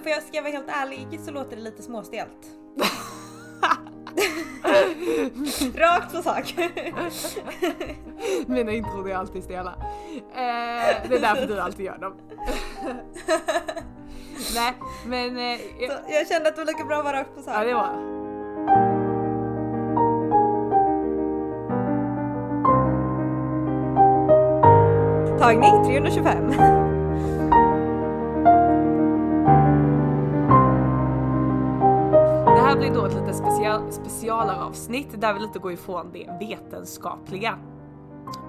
Jag, får, jag, jag, ska jag vara helt ärlig så låter det lite småstelt. Rakt på sak. Mina intron är alltid stela. Eh, det är därför du alltid gör dem. Nej, men... Eh, Så jag kände att det var lika bra att vara rakt på sak. ja, det var Tagning 325. Specialaravsnitt där vi lite går ifrån det vetenskapliga.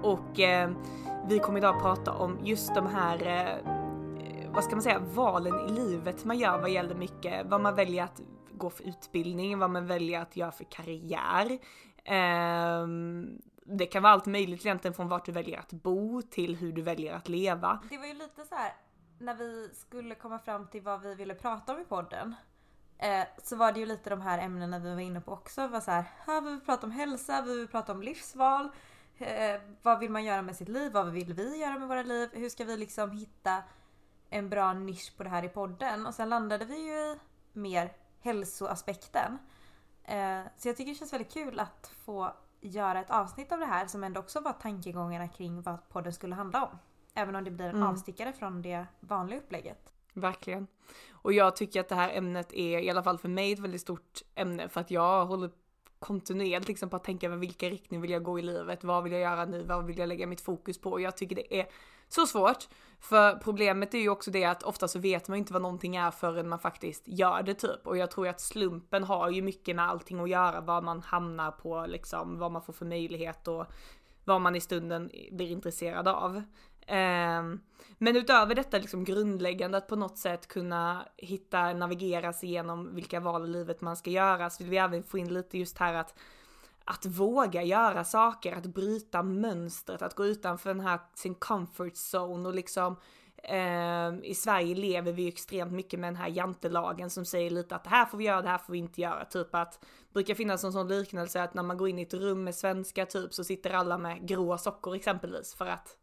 Och eh, vi kommer idag prata om just de här, eh, vad ska man säga, valen i livet man gör vad gäller mycket, vad man väljer att gå för utbildning, vad man väljer att göra för karriär. Eh, det kan vara allt möjligt egentligen från vart du väljer att bo till hur du väljer att leva. Det var ju lite så här när vi skulle komma fram till vad vi ville prata om i podden. Eh, så var det ju lite de här ämnena vi var inne på också. Var så här, här vill vi prata om hälsa, vi vill prata om livsval. Eh, vad vill man göra med sitt liv? Vad vill vi göra med våra liv? Hur ska vi liksom hitta en bra nisch på det här i podden? Och sen landade vi ju i mer hälsoaspekten. Eh, så jag tycker det känns väldigt kul att få göra ett avsnitt av det här som ändå också var tankegångarna kring vad podden skulle handla om. Även om det blir en Mm. avstickare från det vanliga upplägget. Verkligen. Och jag tycker att det här ämnet är i alla fall för mig ett väldigt stort ämne för att jag håller kontinuerligt liksom på att tänka över vilken riktning vill jag gå i livet, vad vill jag göra nu, vad vill jag lägga mitt fokus på? Och jag tycker det är så svårt. För problemet är ju också det att ofta så vet man inte vad någonting är förrän man faktiskt gör det typ. Och jag tror att slumpen har ju mycket med allting att göra, vad man hamnar på liksom, vad man får för möjlighet och vad man i stunden blir intresserad av. Ehm, men utöver detta liksom grundläggande att på något sätt kunna hitta, navigera sig igenom vilka val i livet man ska göra så vill vi även få in lite just här att att våga göra saker, att bryta mönstret, att gå utanför den här sin comfort zone och liksom eh, i Sverige lever vi ju extremt mycket med den här jantelagen som säger lite att det här får vi göra, det här får vi inte göra. Typ att brukar finnas en sån liknelse att när man går in i ett rum med svenska typ så sitter alla med grå sockor exempelvis för att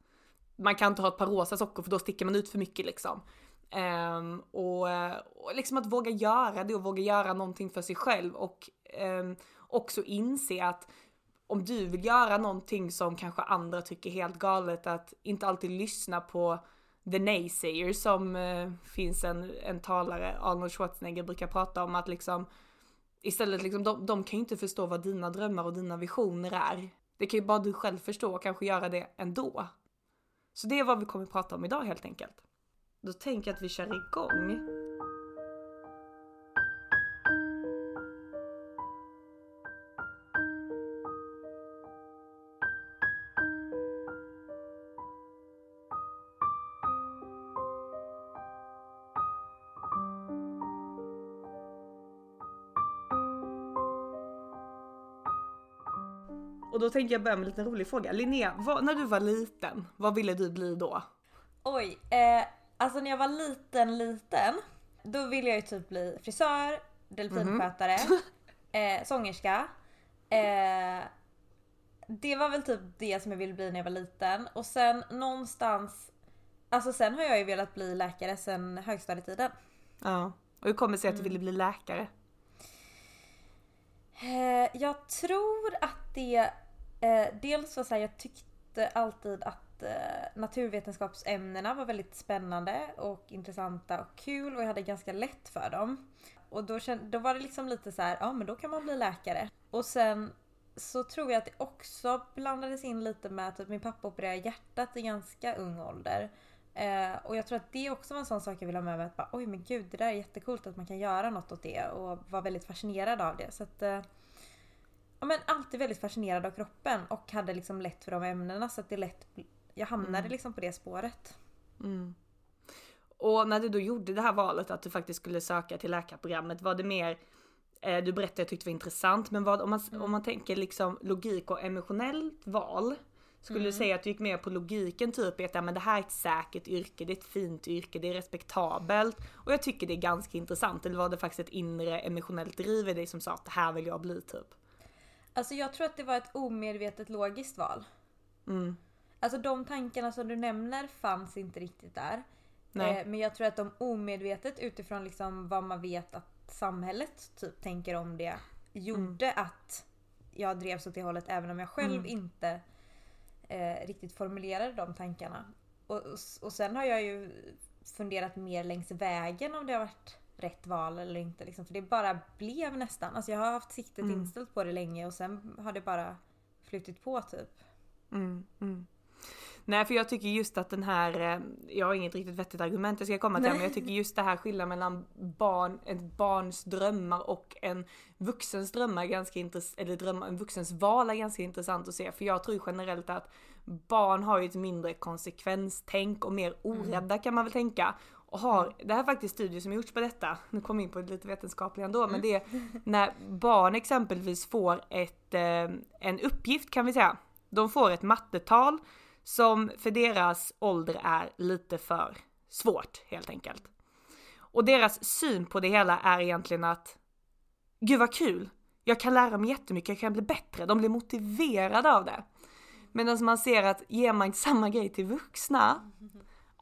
man kan inte ha ett par rosa sockor för då sticker man ut för mycket liksom. Um, och, och liksom att våga göra det och våga göra någonting för sig själv och um, också inse att om du vill göra någonting som kanske andra tycker är helt galet att inte alltid lyssna på the naysayer som uh, finns en, en talare, Arnold Schwarzenegger brukar prata om att liksom istället liksom de, de kan ju inte förstå vad dina drömmar och dina visioner är. Det kan ju bara du själv förstå och kanske göra det ändå. Så det är vad vi kommer att prata om idag helt enkelt. Då tänker jag att vi kör igång. Då tänker jag börja med en liten rolig fråga. Linnea, vad, när du var liten, vad ville du bli då? Oj, eh, alltså när jag var liten liten då ville jag ju typ bli frisör, delfinskötare, eh, sångerska. Eh, det var väl typ det som jag ville bli när jag var liten och sen någonstans Alltså sen har jag ju velat bli läkare sen högstadietiden. Ja. Och hur kommer det sig att du ville bli läkare? Eh, jag tror att det Eh, dels var så här, jag tyckte alltid att eh, naturvetenskapsämnena var väldigt spännande och intressanta och kul och jag hade ganska lätt för dem. Och då, kände, då var det liksom lite så här, ja men då kan man bli läkare. Och sen så tror jag att det också blandades in lite med att typ min pappa opererade hjärtat i ganska ung ålder. Eh, och jag tror att det också var en sån sak jag ville ha med mig. Att bara, Oj men gud det där är jättekult att man kan göra något åt det och var väldigt fascinerad av det. Så att, eh, ja, men alltid väldigt fascinerad av kroppen och hade liksom lätt för de ämnena så att det lätt, jag hamnade Mm. liksom på det spåret. Mm. Och när du då gjorde det här valet att du faktiskt skulle söka till läkarprogrammet, var det mer eh, du berättade jag tyckte det var intressant, men vad, om, man, om man tänker liksom logik och emotionellt val, skulle du säga att du gick mer på logiken typ i att ja, men det här är ett säkert yrke, det är ett fint yrke, det är respektabelt och jag tycker det är ganska intressant. Eller var det faktiskt ett inre emotionellt driv i dig som sa att det här vill jag bli typ? Alltså jag tror att det var ett omedvetet logiskt val. Mm. Alltså de tankarna som du nämner fanns inte riktigt där. Eh, men jag tror att de omedvetet utifrån liksom vad man vet att samhället typ tänker om det gjorde att jag drevs åt det hållet även om jag själv Mm. inte eh, riktigt formulerade de tankarna. Och, och, och sen har jag ju funderat mer längs vägen om det har varit rätt val eller inte. Liksom. För det bara blev nästan. Alltså jag har haft siktet Mm. inställt på det länge och sen har det bara flutit på typ. Mm, mm. Nej för jag tycker just att den här, eh, jag har inget riktigt vettigt argument jag ska komma till men jag tycker just det här skillnaden mellan barn, ett barns drömmar och en vuxens drömmar ganska intressant, eller drömmar, en vuxens val är ganska intressant att se för jag tror generellt att barn har ju ett mindre konsekvenstänk och mer orädda kan man väl tänka. Och har, det här är faktiskt studier som gjorts på detta, nu kommer jag in på det lite vetenskapliga ändå, men det är när barn exempelvis får ett, eh, en uppgift kan vi säga. De får ett mattetal som för deras ålder är lite för svårt helt enkelt. Och deras syn på det hela är egentligen att Gud vad kul! Jag kan lära mig jättemycket, jag kan bli bättre. De blir motiverade av det. Medan man ser att ger man samma grej till vuxna,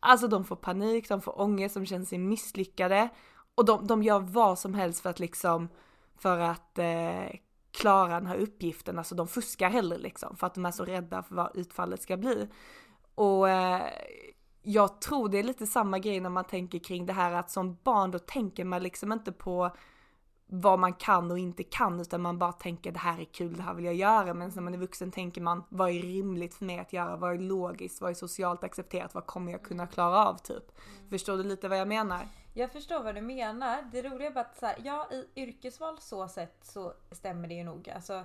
alltså de får panik, de får ångest, de känner sig misslyckade och de, de gör vad som helst för att liksom, för att eh, klara den här uppgiften, alltså de fuskar hellre liksom för att de är så rädda för vad utfallet ska bli. Och eh, jag tror det är lite samma grej när man tänker kring det här att som barn då tänker man liksom inte på vad man kan och inte kan utan man bara tänker det här är kul, det här vill jag göra. Men när man är vuxen tänker man vad är rimligt för mig att göra, vad är logiskt, vad är socialt accepterat, vad kommer jag kunna klara av typ. Förstår du lite vad jag menar? Jag förstår vad du menar. Det roliga är bara att så här, ja, i yrkesval så sett så stämmer det ju nog. Alltså,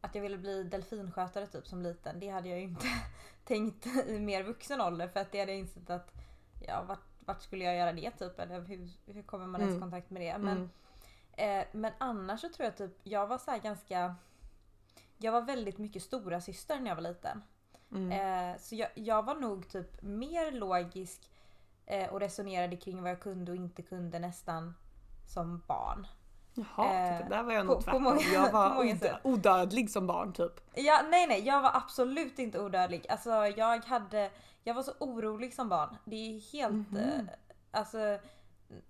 att jag ville bli delfinskötare typ som liten, det hade jag ju inte tänkt i mer vuxen ålder för att det hade jag insett att ja, vart, vart skulle jag göra det typ? Eller hur, hur kommer man ens i Mm. kontakt med det? Men, Mm. Eh, men annars så tror jag typ, jag var så ganska jag var väldigt mycket stora syster när jag var liten. Mm. Eh, så jag, jag var nog typ mer logisk eh, och resonerade kring vad jag kunde och inte kunde nästan som barn. Jaha, eh, där var jag nog på tvärtom. många- jag var odö- odödlig som barn typ. Ja, nej nej, jag var absolut inte odödlig. Alltså jag hade, jag var så orolig som barn. Det är helt, Mhm. eh, alltså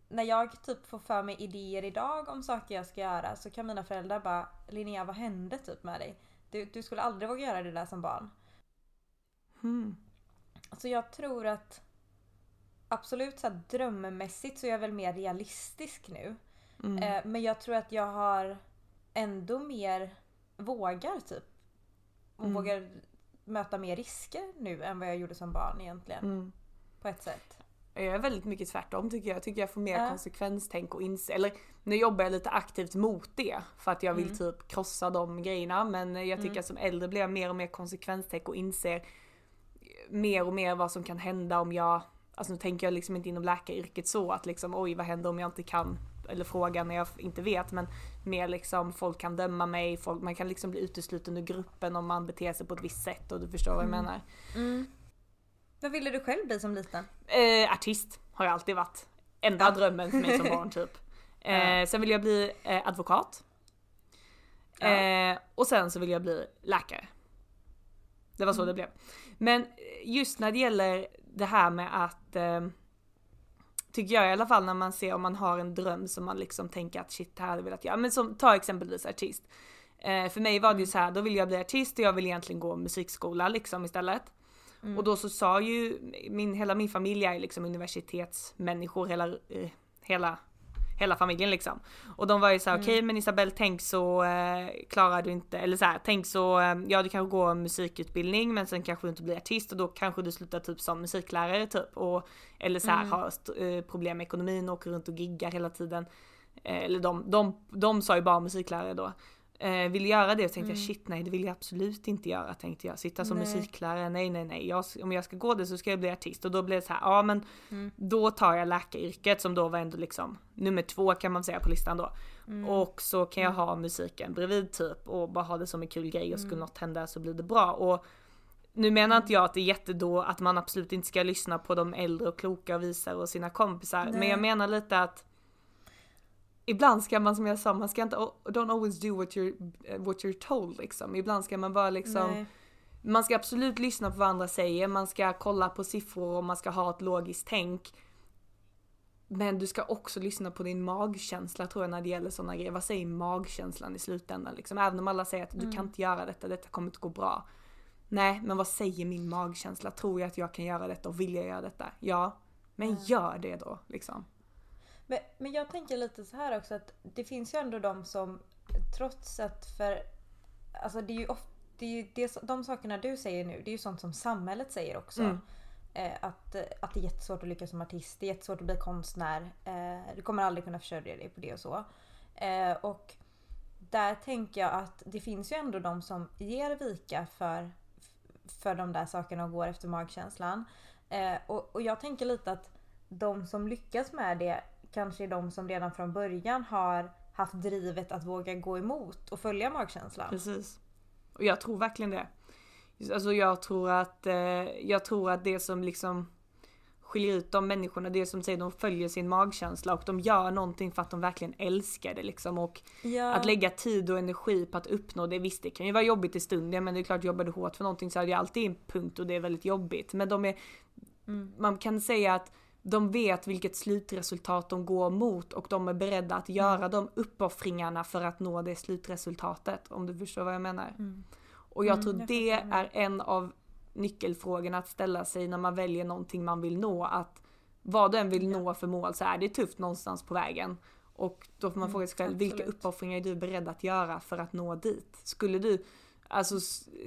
när jag typ får för mig idéer idag om saker jag ska göra så kan mina föräldrar bara Linnea vad hände typ med dig? Du, du skulle aldrig våga göra det där som barn. Mm. Så jag tror att absolut så här, drömmässigt så är jag väl mer realistisk nu. Mm. Eh, men jag tror att jag har ändå mer vågar typ. Och Mm. vågar möta mer risker nu än vad jag gjorde som barn egentligen. Mm. På ett sätt. Jag är väldigt mycket tvärtom tycker jag. Jag tycker jag får mer Ja. konsekvenstänk och inse, eller nu jobbar jag lite aktivt mot det för att jag vill Mm. typ krossa de grejerna men jag tycker Mm. att som äldre blir jag mer och mer konsekvenstänk och inser mer och mer vad som kan hända om jag, alltså nu tänker jag liksom inte inom läkaryrket så att liksom oj vad händer om jag inte kan eller fråga när jag inte vet men mer liksom folk kan döma mig, folk, man kan liksom bli utesluten ur gruppen om man beter sig på ett visst sätt och du förstår vad jag Mm. Vad ville du själv bli som liten? Eh, artist har jag alltid varit. Enda drömmen för mig som barn typ. Eh, Ja. Sen vill jag bli eh, advokat. Ja. Eh, och sen så vill jag bli läkare. Det var så Mm. det blev. Men just när det gäller det här med att eh, Tycker jag i alla fall när man ser om man har en dröm som man liksom tänker att shit det här hade jag velat göra. Men som ta exempelvis artist. Eh, för mig var det ju så här, då vill jag bli artist och jag vill egentligen gå musikskola liksom istället. Mm. Och då så sa ju min, hela min familj är liksom universitetsmänniskor, hela, eh, hela, hela familjen liksom. Och de var ju såhär, Mm. okej men Isabelle tänk så eh, klarar du inte, eller så här, tänk så, eh, ja du kanske går musikutbildning men sen kanske du inte blir artist och då kanske du slutar typ som musiklärare typ. Och, eller så här, Mm. har eh, problem med ekonomin, åker runt och giggar hela tiden. Eh, eller de, de, de sa ju bara musiklärare då. Eh, vill göra det och tänkte jag Mm. shit nej det vill jag absolut inte göra tänkte jag. Sitta som Nej. musiklärare, nej nej nej. Jag, om jag ska gå det så ska jag bli artist och då blev det så här, ja men Mm. då tar jag läkaryrket som då var ändå liksom nummer två kan man säga på listan då. Mm. Och så kan jag ha musiken bredvid typ och bara ha det som en kul grej och skulle Mm. något hända så blir det bra. Och nu menar inte jag att det är jättedå att man absolut inte ska lyssna på de äldre och kloka och visar och sina kompisar. Men Nej. jag menar lite att Ibland ska man som jag sa, man ska inte, don't always do what you're, what you're told liksom. Ibland ska man bara liksom Nej. man ska absolut lyssna på vad andra säger, man ska kolla på siffror och man ska ha ett logiskt tänk. Men du ska också lyssna på din magkänsla tror jag när det gäller sådana grejer. Vad säger magkänslan i slutändan liksom? Även om alla säger att du kan inte göra detta, detta kommer inte gå bra. Nej, men vad säger min magkänsla? Tror jag att jag kan göra detta och vill jag göra detta? Ja, men gör det då liksom. Men, men jag tänker lite så här också att det finns ju ändå de som trots att för Alltså det är ju ofta det är ju det, de sakerna du säger nu det är ju sånt som samhället säger också. Mm. Eh, att, att det är jättesvårt att lyckas som artist, det är jättesvårt att bli konstnär. Eh, du kommer aldrig kunna försörja dig på det och så. Eh, och där tänker jag att det finns ju ändå de som ger vika för, för de där sakerna och går efter magkänslan. Eh, och, och jag tänker lite att de som lyckas med det kanske är de som redan från början har haft drivet att våga gå emot och följa magkänslan. Precis. Och jag tror verkligen det. Alltså jag tror att, eh, jag tror att det som liksom skiljer ut de människorna, det som säger de följer sin magkänsla och de gör någonting för att de verkligen älskar det liksom och Ja. att lägga tid och energi på att uppnå det, visst det kan ju vara jobbigt i stunden men det är klart jobbar du hårt för någonting så är det alltid en punkt och det är väldigt jobbigt. Men de är, Mm. man kan säga att de vet vilket slutresultat de går mot och de är beredda att göra de uppoffringarna för att nå det slutresultatet. Om du förstår vad jag menar. Mm. Och jag Mm, tror jag det är en av nyckelfrågorna att ställa sig när man väljer någonting man vill nå. Att vad du än vill nå för mål så är det tufft någonstans på vägen. Och då får man Mm, fråga sig själv, vilka uppoffringar är du beredd att göra för att nå dit? Skulle du, alltså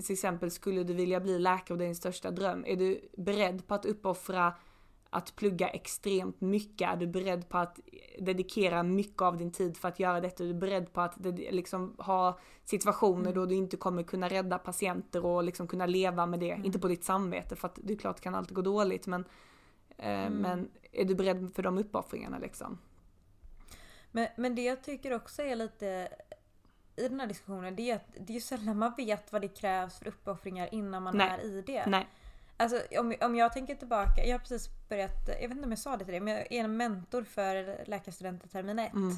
till exempel skulle du vilja bli läkare och det är din största dröm, är du beredd på att uppoffra att plugga extremt mycket? Är du beredd på att dedikera mycket av din tid för att göra detta? Är du beredd på att liksom ha situationer då du inte kommer kunna rädda patienter och liksom kunna leva med det? Inte på ditt samvete för att det är klart det kan alltid gå dåligt men eh, Men är du beredd för de uppoffringarna liksom? Men, men det jag tycker också är lite i den här diskussionen det är att det är ju sällan man vet vad det krävs för uppoffringar innan man Nej. är i det. Nej. Alltså om, om jag tänker tillbaka, jag har precis börjat, jag vet inte om jag sa det till dig, men jag är en mentor för läkarstudenter termin 1. Mm.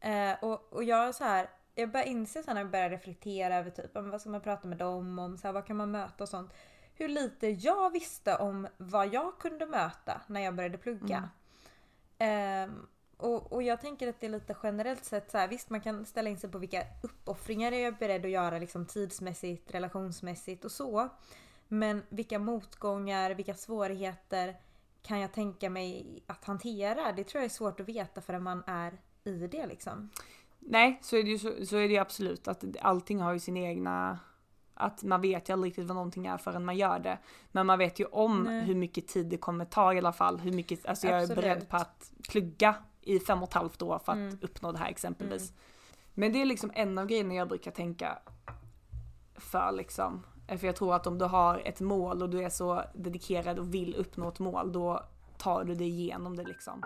Eh, och, och jag så här, jag börjar inse sen när jag börjar reflektera över typ, om vad ska man prata med dem om, så här, vad kan man möta och sånt. Hur lite jag visste om vad jag kunde möta när jag började plugga. Ehm, och, och jag tänker att det är lite generellt sett så här, visst man kan ställa in sig på vilka uppoffringar jag är beredd att göra liksom tidsmässigt, relationsmässigt och så. Men vilka motgångar, vilka svårigheter kan jag tänka mig att hantera? Det tror jag är svårt att veta förrän man är i det liksom. Nej, så är det ju så, så är det absolut att allting har ju sin egna att man vet ju aldrig riktigt vad någonting är förrän man gör det. Men man vet ju om Nej. hur mycket tid det kommer ta i alla fall. Hur mycket, alltså jag är Absolut. beredd på att plugga i fem och ett halvt år för att Mm. uppnå det här exempelvis. Men det är liksom en av grejerna jag brukar tänka för liksom. Eh, för jag tror att om du har ett mål och du är så dedikerad och vill uppnå ett mål då tar du dig igenom det liksom.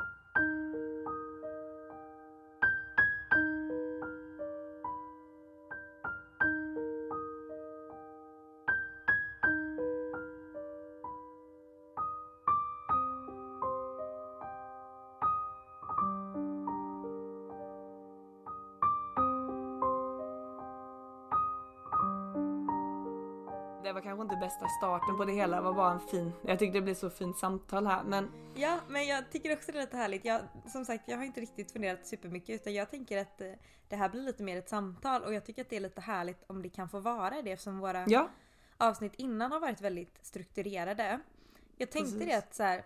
Starten på det hela, var bara en fin, jag tyckte det blev så fint samtal här men Ja, men jag tycker också det är lite härligt. Jag, som sagt, jag har inte riktigt funderat supermycket utan jag tänker att eh, det här blir lite mer ett samtal och jag tycker att det är lite härligt om det kan få vara det eftersom våra ja, avsnitt innan har varit väldigt strukturerade. Jag tänkte Precis. det att så här,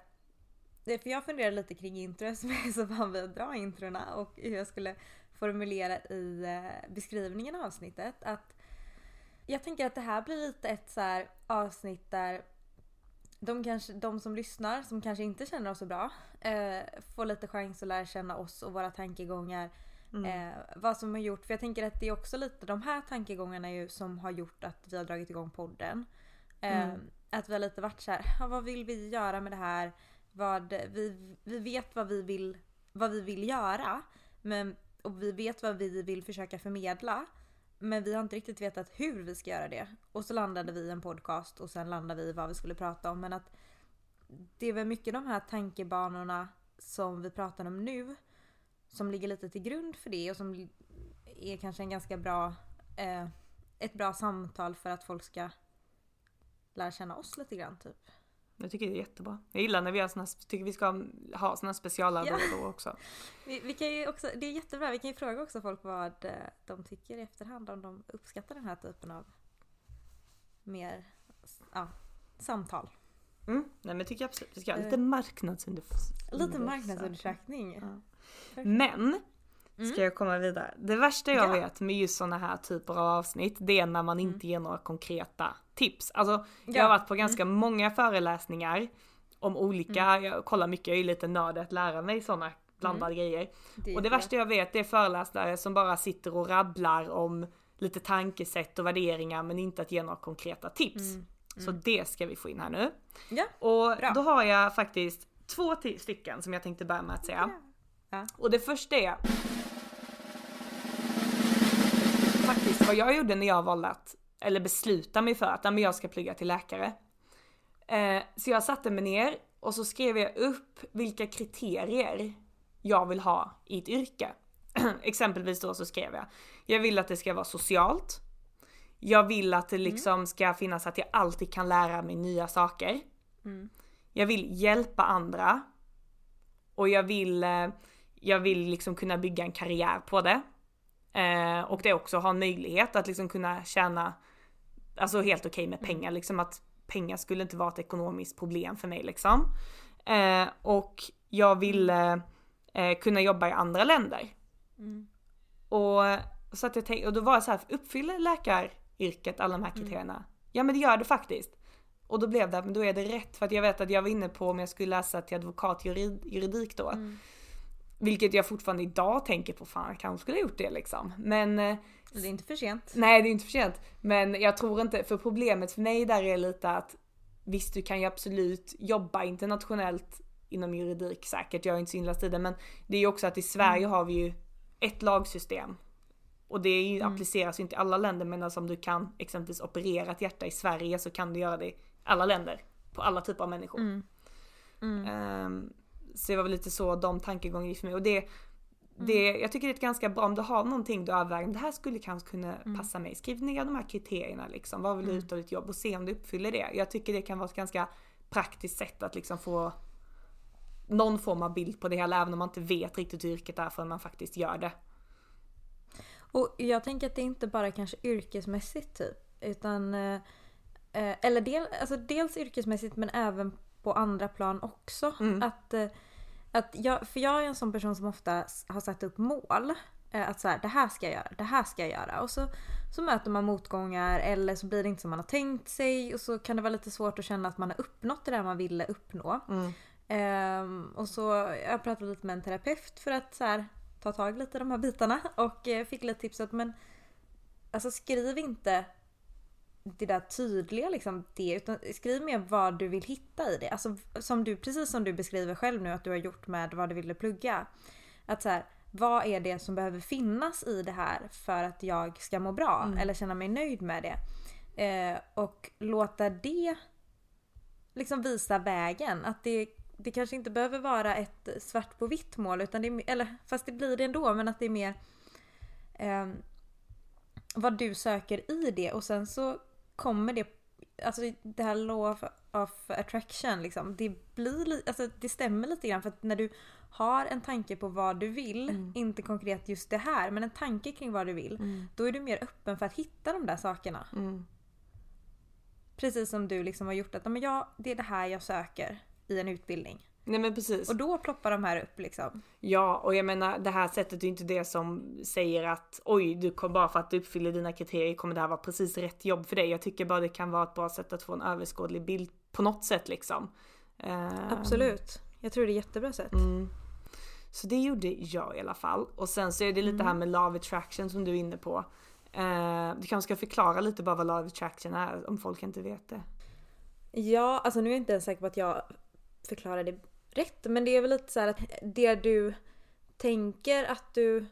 det- för jag funderar lite kring intro som jag är så van vid att dra introna och hur jag skulle formulera i eh, beskrivningen av avsnittet. Att jag tänker att det här blir lite ett så avsnitt där de, kanske, de som lyssnar, som kanske inte känner oss så bra, eh, får lite chans att lära känna oss och våra tankegångar. Eh, vad som har gjort, för jag tänker att det är också lite de här tankegångarna ju som har gjort att vi har dragit igång podden. Eh, Att vi har lite varit så här, ja, vad vill vi göra med det här? Vad, vi, vi vet vad vi vill, vad vi vill göra. Men, och vi vet vad vi vill försöka förmedla. Men vi har inte riktigt vetat hur vi ska göra det. Och så landade vi i en podcast och sen landade vi i vad vi skulle prata om. Men att det är väl mycket de här tankebanorna som vi pratar om nu som ligger lite till grund för det och som är kanske en ganska bra eh, ett bra samtal för att folk ska lära känna oss lite grann typ jag tycker det är jättebra. Jag gillar när vi har såna, tycker vi ska ha såna specialare Ja. då också. Vi, vi kan ju också, det är jättebra, vi kan ju fråga också folk vad eh, de tycker i efterhand om de uppskattar den här typen av mer ja, samtal. Mm, nej men tycker jag absolut vi ska ha Eh. lite marknadsundersökning. Lite marknadsundersökning. Ja. Men, ska jag komma vidare. Det värsta jag Mm. Ja. vet med just såna här typer av avsnitt, det är när man inte ger några konkreta tips. Alltså, jag Ja. Mm. har varit på ganska många föreläsningar om olika, jag kollar mycket, jag är ju lite nörd att lära mig såna blandade grejer. Mm. Det Och det värsta jag vet det är föreläsare som bara sitter och rabblar om lite tankesätt och värderingar men inte att ge några konkreta tips. Så det ska vi få in här nu. Mm. Ja, Och Bra. då har jag faktiskt två stycken som jag tänkte börja med att säga. Ja. Och det första är faktiskt vad jag gjorde när jag valde att, eller beslutade mig för att men jag ska plugga till läkare. Eh, så jag satte mig ner och så skrev jag upp vilka kriterier jag vill ha i ett yrke. Exempelvis då så skrev jag, jag vill att det ska vara socialt. Jag vill att det liksom ska finnas att jag alltid kan lära mig nya saker. Jag vill hjälpa andra. Och jag vill, eh, jag vill liksom kunna bygga en karriär på det. Eh, och det också ha en möjlighet att liksom kunna tjäna, alltså helt okej med pengar liksom att pengar skulle inte vara ett ekonomiskt problem för mig liksom. Eh, och jag ville eh, kunna jobba i andra länder. Och, så att jag tänk, och då var jag så här, uppfyller läkaryrket alla de här kriterierna? Ja men det gör det faktiskt. Och då blev det, men då är det rätt för att jag vet att jag var inne på om jag skulle läsa till advokatjuridik då. Vilket jag fortfarande idag tänker på, fan jag kanske skulle ha gjort det liksom. Men eh, det är inte för sent. Nej det är inte för sent. Men jag tror inte, för problemet för mig där är lite att visst du kan ju absolut jobba internationellt inom juridik säkert, jag är inte så inläst i det men det är ju också att i Sverige har vi ju ett lagsystem. Och det ju, appliceras ju inte i alla länder men alltså om du kan exempelvis operera ett hjärta i Sverige så kan du göra det i alla länder. På alla typer av människor. Ehm, så det var väl lite så de tankegångarna gick för mig. Och det, det, jag tycker det är ett ganska bra om du har någonting du överväger, det här skulle kanske kunna passa mig. Skriv ner de här kriterierna liksom. Vad vill du ut av ditt jobb och se om du uppfyller det. Jag tycker det kan vara ett ganska praktiskt sätt att liksom få någon form av bild på det hela även om man inte vet riktigt hur yrket är förrän man faktiskt gör det. Och jag tänker att det inte bara kanske yrkesmässigt typ. Utan, eh, eh, eller del, alltså dels yrkesmässigt men även på andra plan också. Att, eh, att jag, för jag är en sån person som ofta har satt upp mål. Eh, att så här, det här ska jag göra, det här ska jag göra. Och så, så möter man motgångar eller så blir det inte som man har tänkt sig. Och så kan det vara lite svårt att känna att man har uppnått det där man ville uppnå. Ehm, och så jag pratade lite med en terapeut för att så här, ta tag lite i de här bitarna och eh, fick lite tips att men alltså skriv inte det där tydliga liksom det utan skriv mer vad du vill hitta i det. Alltså som du, precis som du beskriver själv nu att du har gjort med vad du ville plugga. Att så här, vad är det som behöver finnas i det här för att jag ska må bra eller känna mig nöjd med det. Eh, och låta det liksom visa vägen. Att det, det kanske inte behöver vara ett svart på vitt mål utan det är, eller fast det blir det ändå men att det är mer ehm, vad du söker i det och sen så kommer det alltså det här law of attraction liksom, det blir li- alltså det stämmer lite grann för att när du har en tanke på vad du vill, Mm. inte konkret just det här, men en tanke kring vad du vill, då är du mer öppen för att hitta de där sakerna. Mm. Precis som du liksom har gjort att, "Ja, men jag, det är det här jag söker i en utbildning. Nej men precis. Och då ploppar de här upp liksom. Ja, och jag menar det här sättet är inte det som säger att oj, du kom bara för att du uppfyller dina kriterier kommer det här vara precis rätt jobb för dig. Jag tycker bara det kan vara ett bra sätt att få en överskådlig bild på något sätt liksom. Eh, Absolut. Jag tror det är ett jättebra sätt. Mm. Så det gjorde jag i alla fall. Och sen så är det lite här med love attraction som du är inne på. Eh, du kanske ska förklara lite bara vad love attraction är om folk inte vet det. Ja, alltså nu är jag inte ens säker på att jag förklarar det rätt. Men det är väl lite så här att det du tänker att du...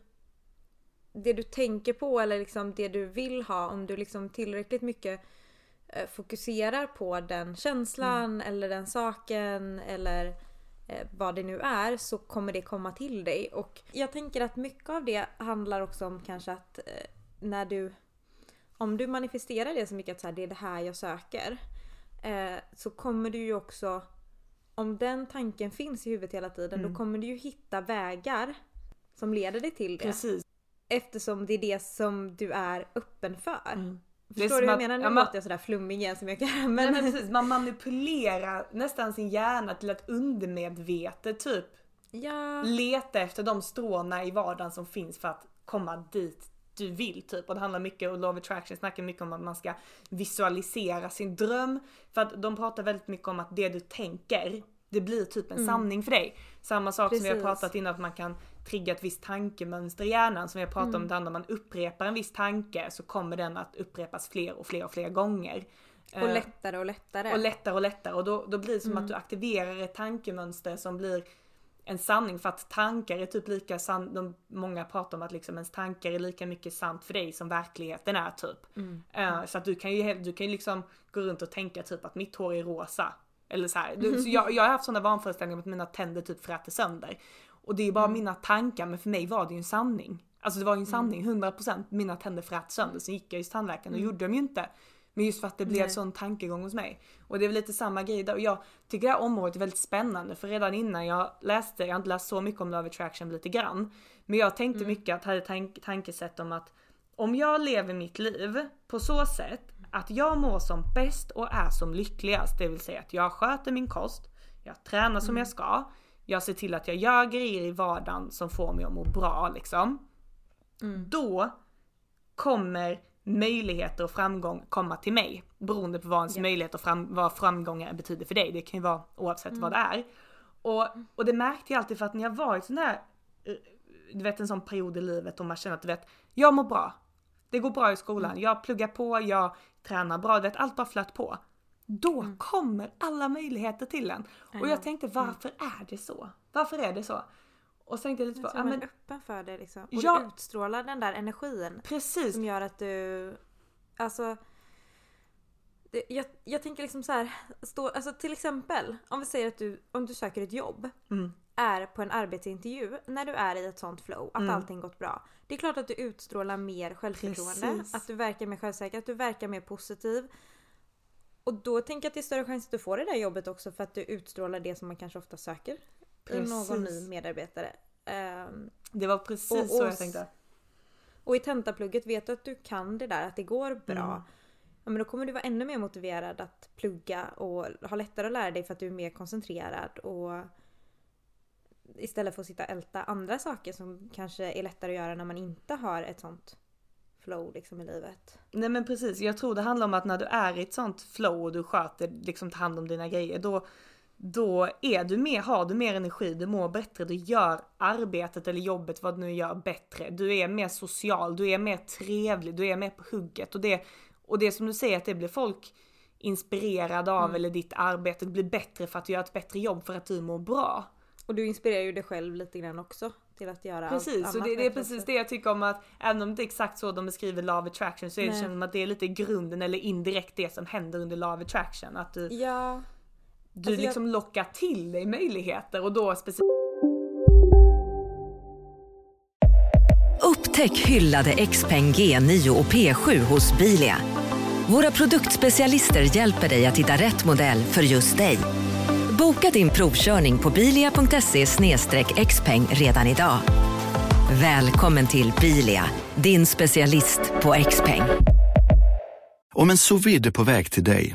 Det du tänker på eller liksom det du vill ha om du liksom tillräckligt mycket eh, fokuserar på den känslan eller den saken eller eh, vad det nu är så kommer det komma till dig. Och jag tänker att mycket av det handlar också om kanske att eh, när du... Om du manifesterar det så mycket att så här, det är det här jag söker så kommer du ju också om den tanken finns i huvudet hela tiden Mm. då kommer du ju hitta vägar som leder dig till det. Precis. Eftersom det är det som du är öppen för. Mm. Förstår du vad jag menar? Nu ja, man- låter jag sådär flummig igen som jag kan. Nej, Men, men precis, man manipulerar nästan sin hjärna till att undermedvetet typ ja, leta efter de stråna i vardagen som finns för att komma dit du vill typ. Och det handlar mycket, och of Attraction snackar mycket om att man ska visualisera sin dröm. För att de pratar väldigt mycket om att det du tänker, det blir typ en sanning för dig. Samma sak som vi har Precis. pratat innan att man kan trigga ett visst tankemönster i hjärnan som vi har pratat om det andra. Man upprepar en viss tanke så kommer den att upprepas fler och fler och fler gånger. och Eh, lättare och lättare. och lättare och lättare och då, då blir det som Mm. att du aktiverar ett tankemönster som blir en sanning för att tankar är typ lika sant, de, många pratar om att liksom ens tankar är lika mycket sant för dig som verkligheten är typ. Mm. Eh, så att du kan ju du kan ju liksom gå runt och tänka typ att mitt hår är rosa. Eller så här. Du, så jag, jag har haft sådana vanföreställningar om att mina tänder typ fräter sönder. Och det är bara Mm. mina tankar men för mig var det ju en sanning. Alltså det var ju en sanning, 100% mina tänder frät sönder. Sen gick jag ju till tandläkaren och gjorde de ju inte. Men just för att det blev Mm. Nej. sån tankegång hos mig. Och det är väl lite samma grej där. Och jag tycker det här området är väldigt spännande för redan innan jag läste, jag har inte läst så mycket om Love Attraction lite grann. Men jag tänkte Mm. mycket att hade tank, tankesätt om att om jag lever mitt liv på så sätt att jag mår som bäst och är som lyckligast, det vill säga att jag sköter min kost, jag tränar som jag ska, jag ser till att jag gör grejer i vardagen som får mig att må bra liksom. Då kommer möjligheter och framgång komma till mig. Beroende på vad ens möjligheter och fram, vad framgångar betyder för dig. Det kan ju vara oavsett vad det är. Och, och det märkte jag alltid för att när jag var i sån där, eh, du vet en sån period i livet då man känner att du vet, jag mår bra. Det går bra i skolan, jag pluggar på, jag tränar bra, du vet allt bara flöt på. Då kommer alla möjligheter till en. Och jag tänkte varför är det så? Varför är det så? Och så tänkte jag lite på, Jag ja tror men öppen för det liksom. Och Ja. du utstrålar den där energin. precis. Som gör att du... Alltså... Det, jag, jag tänker liksom så här, stå, alltså till exempel om vi säger att du, om du söker ett jobb, Mm. är på en arbetsintervju, när du är i ett sånt flow, att Mm. allting gått bra. Det är klart att du utstrålar mer självförtroende, Precis. att du verkar mer självsäker, att du verkar mer positiv. Och då tänker jag att det är större chans att du får det där jobbet också för att du utstrålar det som man kanske ofta söker i någon Precis. ny medarbetare. Ehm, Det var precis Och- så och- jag tänkte. och i tentaplugget vet du att du kan det där, att det går bra. Mm. Ja, men då kommer du vara ännu mer motiverad att plugga och ha lättare att lära dig för att du är mer koncentrerad och istället för att sitta och älta andra saker som kanske är lättare att göra när man inte har ett sånt flow liksom i livet. Nej men precis, jag tror det handlar om att när du är i ett sånt flow och du sköter, liksom tar hand om dina grejer, då, då är du mer, har du mer energi, du mår bättre, du gör arbetet eller jobbet, vad du nu gör, bättre. Du är mer social, du är mer trevlig, du är mer på hugget. Och det, och det som du säger att det blir folk inspirerade av eller ditt arbete blir bättre för att du gör ett bättre jobb för att du mår bra. Och du inspirerar ju dig själv lite grann också till att göra Precis, allt och annat det, det är precis det jag tycker om att även om det är exakt så de beskriver Love Attraction så är det, känns det som att det är lite grunden eller indirekt det som händer under Love Attraction. Att du, Ja, du jag- liksom lockar till dig möjligheter och då speciellt Upptäck hyllade XPeng G9 och P7 hos Bilia. Våra produktspecialister hjälper dig att hitta rätt modell för just dig. Boka din provkörning på bilia.se xpeng redan idag. Välkommen till Bilia, din specialist på X-peng. Om en sous på väg till dig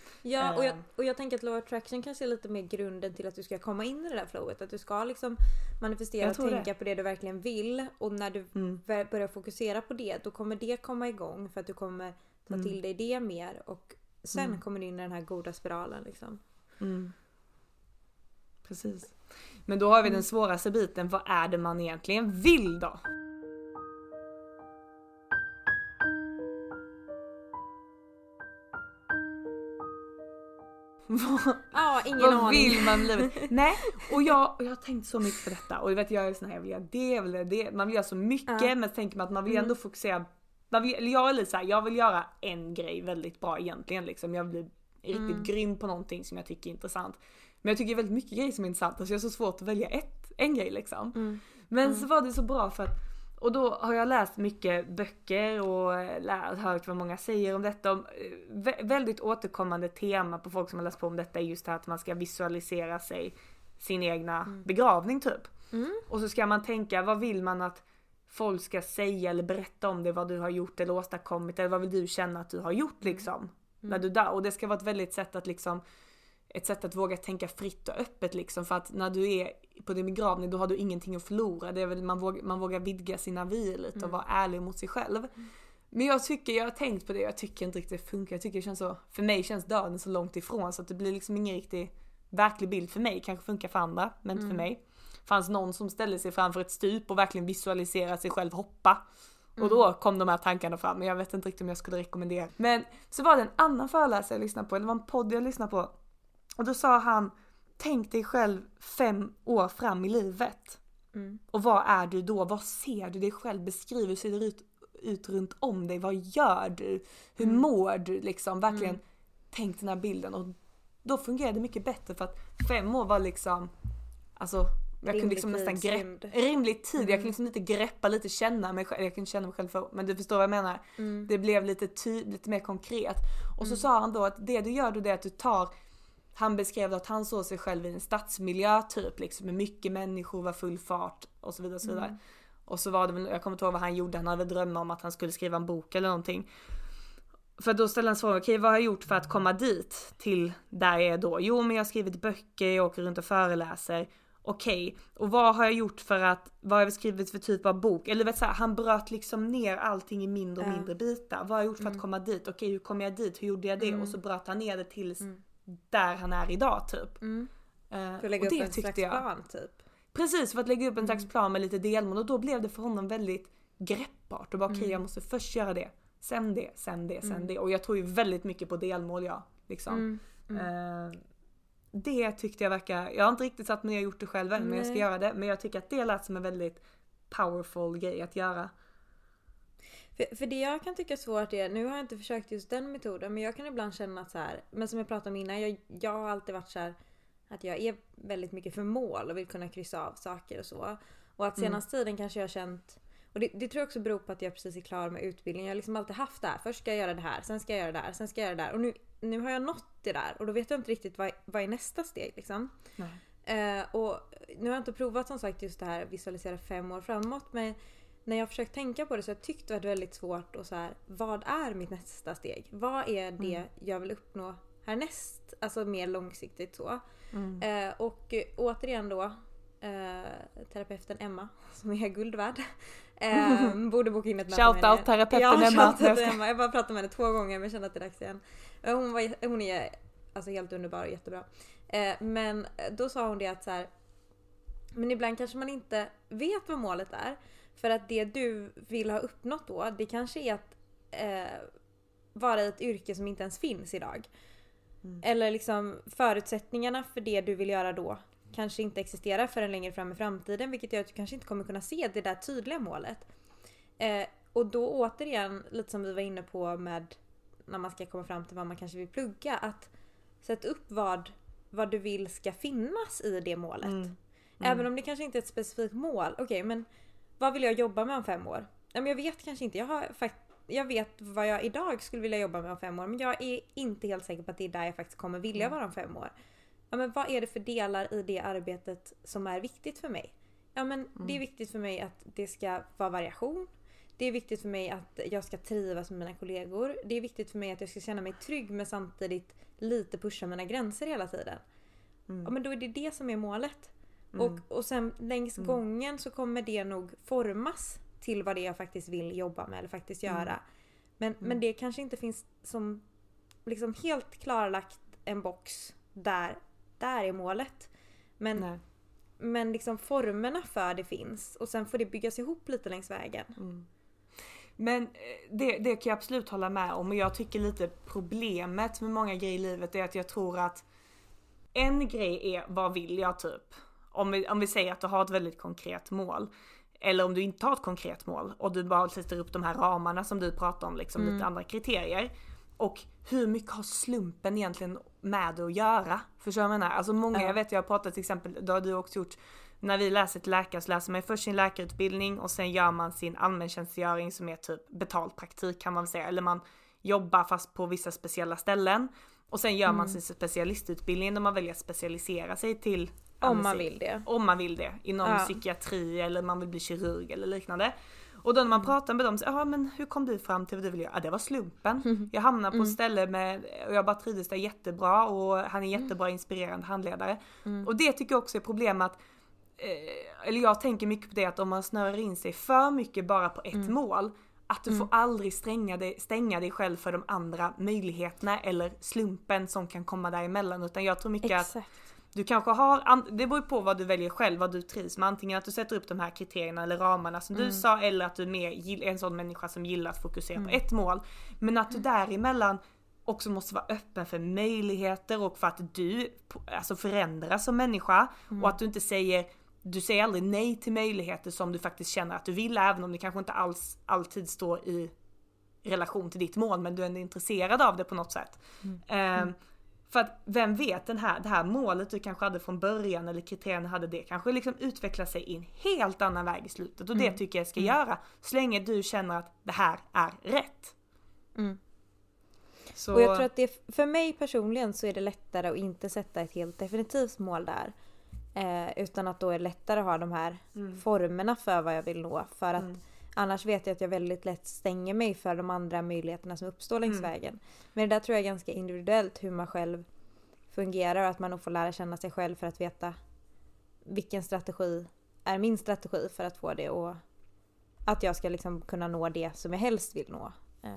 Ja och jag, Ehm. och jag tänker att law attraction kanske är lite mer grunden till att du ska komma in i det där flowet. Att du ska liksom manifestera och tänka det. Mm. på det du verkligen vill. Och när du bör- börjar fokusera på det då kommer det komma igång för att du kommer ta Mm. till dig det mer. Och sen Mm. kommer du in i den här goda spiralen liksom. Mm. Precis. Men då har vi Mm. den svåraste biten, vad är det man egentligen vill då? Vad- Ja, ingen Vad aning. vill man livet? Nej, och jag, och jag har tänkt så mycket på detta och vet jag är sån här, jag vill göra det, jag vill göra det. Man vill göra så mycket Ja. men så tänker man att man vill Mm. ändå fokusera. Man vill, jag är lite jag vill göra en grej väldigt bra egentligen liksom. Jag vill bli riktigt Mm. grym på någonting som jag tycker är intressant. Men jag tycker väldigt mycket grejer som är intressanta så jag har så svårt att välja ett, en grej liksom. Mm. Men så var det så bra för att och då har jag läst mycket böcker och eh, hört vad många säger om detta. Om, eh, vä- väldigt återkommande tema på folk som har läst på om detta är just det här att man ska visualisera sig sin egna begravning typ. Mm. Och så ska man tänka, vad vill man att folk ska säga eller berätta om det, vad du har gjort eller åstadkommit eller vad vill du känna att du har gjort liksom. När du dör. Och det ska vara ett väldigt sätt att liksom ett sätt att våga tänka fritt och öppet liksom för att när du är på din begravning då har du ingenting att förlora. Det är väl man vågar, man vågar vidga sina vyer lite och Mm. vara ärlig mot sig själv. Men jag tycker, jag har tänkt på det, jag tycker inte riktigt det funkar. Jag tycker det känns så, för mig känns döden så långt ifrån så att det blir liksom ingen riktig verklig bild för mig. Kanske funkar för andra, men inte för Mm. mig. Fanns någon som ställde sig framför ett stup och verkligen visualiserade sig själv hoppa. Mm. Och då kom de här tankarna fram, men jag vet inte riktigt om jag skulle rekommendera. Men så var det en annan föreläsare jag lyssnade på, eller det var en podd jag lyssnade på. Och då sa han, tänk dig själv fem år fram i livet. Mm. Och vad är du då? Vad ser du dig själv? Beskriv hur ser det ut, ut runt om dig? Vad gör du? Hur Mm. mår du? Liksom verkligen Mm. tänk den här bilden. Och då fungerade det mycket bättre för att fem år var liksom, alltså jag kunde Rimlig liksom nästan greppa, rimlig tid, jag Mm. kunde liksom lite greppa lite, känna mig själv, jag kunde känna mig själv för, men du förstår vad jag menar. Mm. Det blev lite, ty, lite mer konkret. Och så Mm. sa han då att det du gör då det är att du tar han beskrev att han såg sig själv i en stadsmiljö typ liksom med mycket människor, var full fart och så vidare. Och så, vidare. Mm. och så var det väl, jag kommer inte ihåg vad han gjorde, han hade drömmar om att han skulle skriva en bok eller någonting. För då ställde han frågan, okej vad har jag gjort för att komma dit till där jag är då? Jo men jag har skrivit böcker, jag åker runt och föreläser. Okej, och vad har jag gjort för att, vad har jag skrivit för typ av bok? Eller vet så här, han bröt liksom ner allting i mindre och mindre bitar. Vad har jag gjort för att komma dit? Okej hur kom jag dit? Hur gjorde jag det? Mm. Och så bröt han ner det till där han är idag typ. Mm. Eh, För att lägga och upp en slags jag. plan typ. Precis, för att lägga upp en slags plan med lite delmål och då blev det för honom väldigt greppbart och bara okej Mm. jag måste först göra det, sen det, sen det, sen Mm. det. Och jag tror ju väldigt mycket på delmål ja. Liksom. Mm. Eh, det tyckte jag verkar, jag har inte riktigt satt mig ner och gjort det själv än men jag ska göra det. Men jag tycker att det lät som en väldigt powerful grej att göra. För, för det jag kan tycka är svårt är, nu har jag inte försökt just den metoden, men jag kan ibland känna att så här, men som jag pratade om innan, jag, jag har alltid varit så här att jag är väldigt mycket för mål och vill kunna kryssa av saker och så. Och att Mm. senaste tiden kanske jag har känt, och det, det tror jag också beror på att jag precis är klar med utbildningen. Jag har liksom alltid haft det här. Först ska jag göra det här, sen ska jag göra det här, sen ska jag göra det där. Och nu, nu har jag nått det där och då vet jag inte riktigt vad, vad är nästa steg liksom. Eh, och nu har jag inte provat som sagt just det här visualisera fem år framåt men när jag försökt tänka på det så har jag tyckt det varit väldigt svårt och så här, vad är mitt nästa steg? Vad är det Mm. jag vill uppnå härnäst. Alltså mer långsiktigt så. Mm. Eh, och återigen då eh, terapeuten Emma som är guld värd. Eh, borde boka in ett möte med Shout out henne. terapeuten ja, Emma. Emma. Jag bara pratat med henne två gånger men känner att det är dags igen. Eh, Hon, var, hon är alltså helt underbar och jättebra. Eh, men då sa hon det att så här, men ibland kanske man inte vet vad målet är. För att det du vill ha uppnått då, det kanske är att eh, vara i ett yrke som inte ens finns idag. Eller liksom förutsättningarna för det du vill göra då kanske inte existerar förrän längre fram i framtiden vilket gör att du kanske inte kommer kunna se det där tydliga målet. Eh, och då återigen, lite som vi var inne på med när man ska komma fram till vad man kanske vill plugga, att sätta upp vad, vad du vill ska finnas i det målet. Även om det kanske inte är ett specifikt mål. Okej, men vad vill jag jobba med om fem år? Ja, men jag vet kanske inte. Jag, har jag vet vad jag idag skulle vilja jobba med om fem år men jag är inte helt säker på att det är där jag faktiskt kommer vilja vara om fem år. Ja, men vad är det för delar i det arbetet som är viktigt för mig? Ja, men det är viktigt för mig att det ska vara variation. Det är viktigt för mig att jag ska trivas med mina kollegor. Det är viktigt för mig att jag ska känna mig trygg men samtidigt lite pusha mina gränser hela tiden. Ja, men då är det det som är målet. Och, och sen längs gången så kommer det nog formas till vad det är jag faktiskt vill jobba med eller faktiskt göra. Men, men det kanske inte finns som liksom helt klarlagt en box där, där är målet. Men, men liksom formerna för det finns och sen får det byggas ihop lite längs vägen. Men eh, det, det kan jag absolut hålla med om och jag tycker lite problemet med många grejer i livet är att jag tror att en grej är vad vill jag typ? Om vi, om vi säger att du har ett väldigt konkret mål. Eller om du inte har ett konkret mål och du bara sätter upp de här ramarna som du pratar om, liksom Mm. lite andra kriterier. Och hur mycket har slumpen egentligen med det att göra? Förstår du vad jag menar? Alltså många, Ja. jag vet jag har pratat till exempel, det har du också gjort, när vi läser till läkare så läser man först sin läkarutbildning och sen gör man sin allmäntjänstgöring som är typ betald praktik kan man väl säga. Eller man jobbar fast på vissa speciella ställen. Och sen gör man Mm. sin specialistutbildning där man väljer att specialisera sig till Om man vill det. Om man vill det. Inom Ja. psykiatri eller man vill bli kirurg eller liknande. Och då när man pratar med dem så ja men hur kom du fram till vad du ville göra? Ja det var slumpen. Jag hamnade på ett ställe med, och jag bara trivdes där jättebra och han är jättebra inspirerande handledare. Och det tycker jag också är problem att eh, eller jag tänker mycket på det att om man snörar in sig för mycket bara på ett mål att du får aldrig stänga dig, stänga dig själv för de andra möjligheterna eller slumpen som kan komma däremellan utan jag tror mycket att Exakt. Du kanske har, det beror på vad du väljer själv, vad du trivs med. Antingen att du sätter upp de här kriterierna eller ramarna som du Mm. sa eller att du är mer en sån människa som gillar att fokusera Mm. på ett mål. Men att du däremellan också måste vara öppen för möjligheter och för att du alltså förändras som människa Mm. och att du inte säger du säger aldrig nej till möjligheter som du faktiskt känner att du vill även om det kanske inte alls alltid står i relation till ditt mål men du är ändå intresserad av det på något sätt. Ehm, för att vem vet, den här, det här målet du kanske hade från början eller kriterierna hade det kanske liksom utvecklar sig i en helt annan väg i slutet och det Mm. tycker jag ska Mm. göra. Så länge du känner att det här är rätt. Mm. Så... Och jag tror att det, för mig personligen så är det lättare att inte sätta ett helt definitivt mål där. Eh, utan att då är det lättare att ha de här Mm. formerna för vad jag vill nå. För att Mm. Annars vet jag att jag väldigt lätt stänger mig för de andra möjligheterna som uppstår längs Mm. vägen. Men det där tror jag är ganska individuellt hur man själv fungerar och att man nog får lära känna sig själv för att veta vilken strategi är min strategi för att få det och att jag ska liksom kunna nå det som jag helst vill nå. Eh,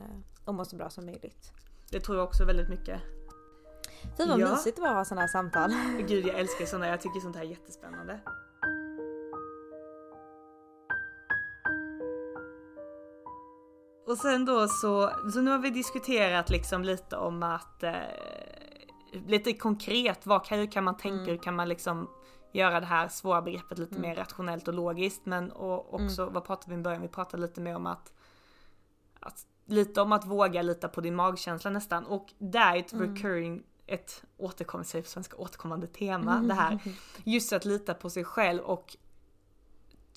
och må så bra som möjligt. Det tror jag också väldigt mycket. Fy vad Ja. mysigt det var att ha sådana här samtal. Gud jag älskar sådana, jag tycker sånt här är jättespännande. Och sen då så, så nu har vi diskuterat liksom lite om att eh, lite konkret, vad kan, hur kan man tänka, hur kan man liksom göra det här svåra begreppet lite Mm. mer rationellt och logiskt men och också, vad pratade vi i början? Vi pratade lite mer om att, att lite om att våga lita på din magkänsla nästan och det är ett Mm. recurring ett återkommande, säger svenska, återkommande tema det här. Just att lita på sig själv och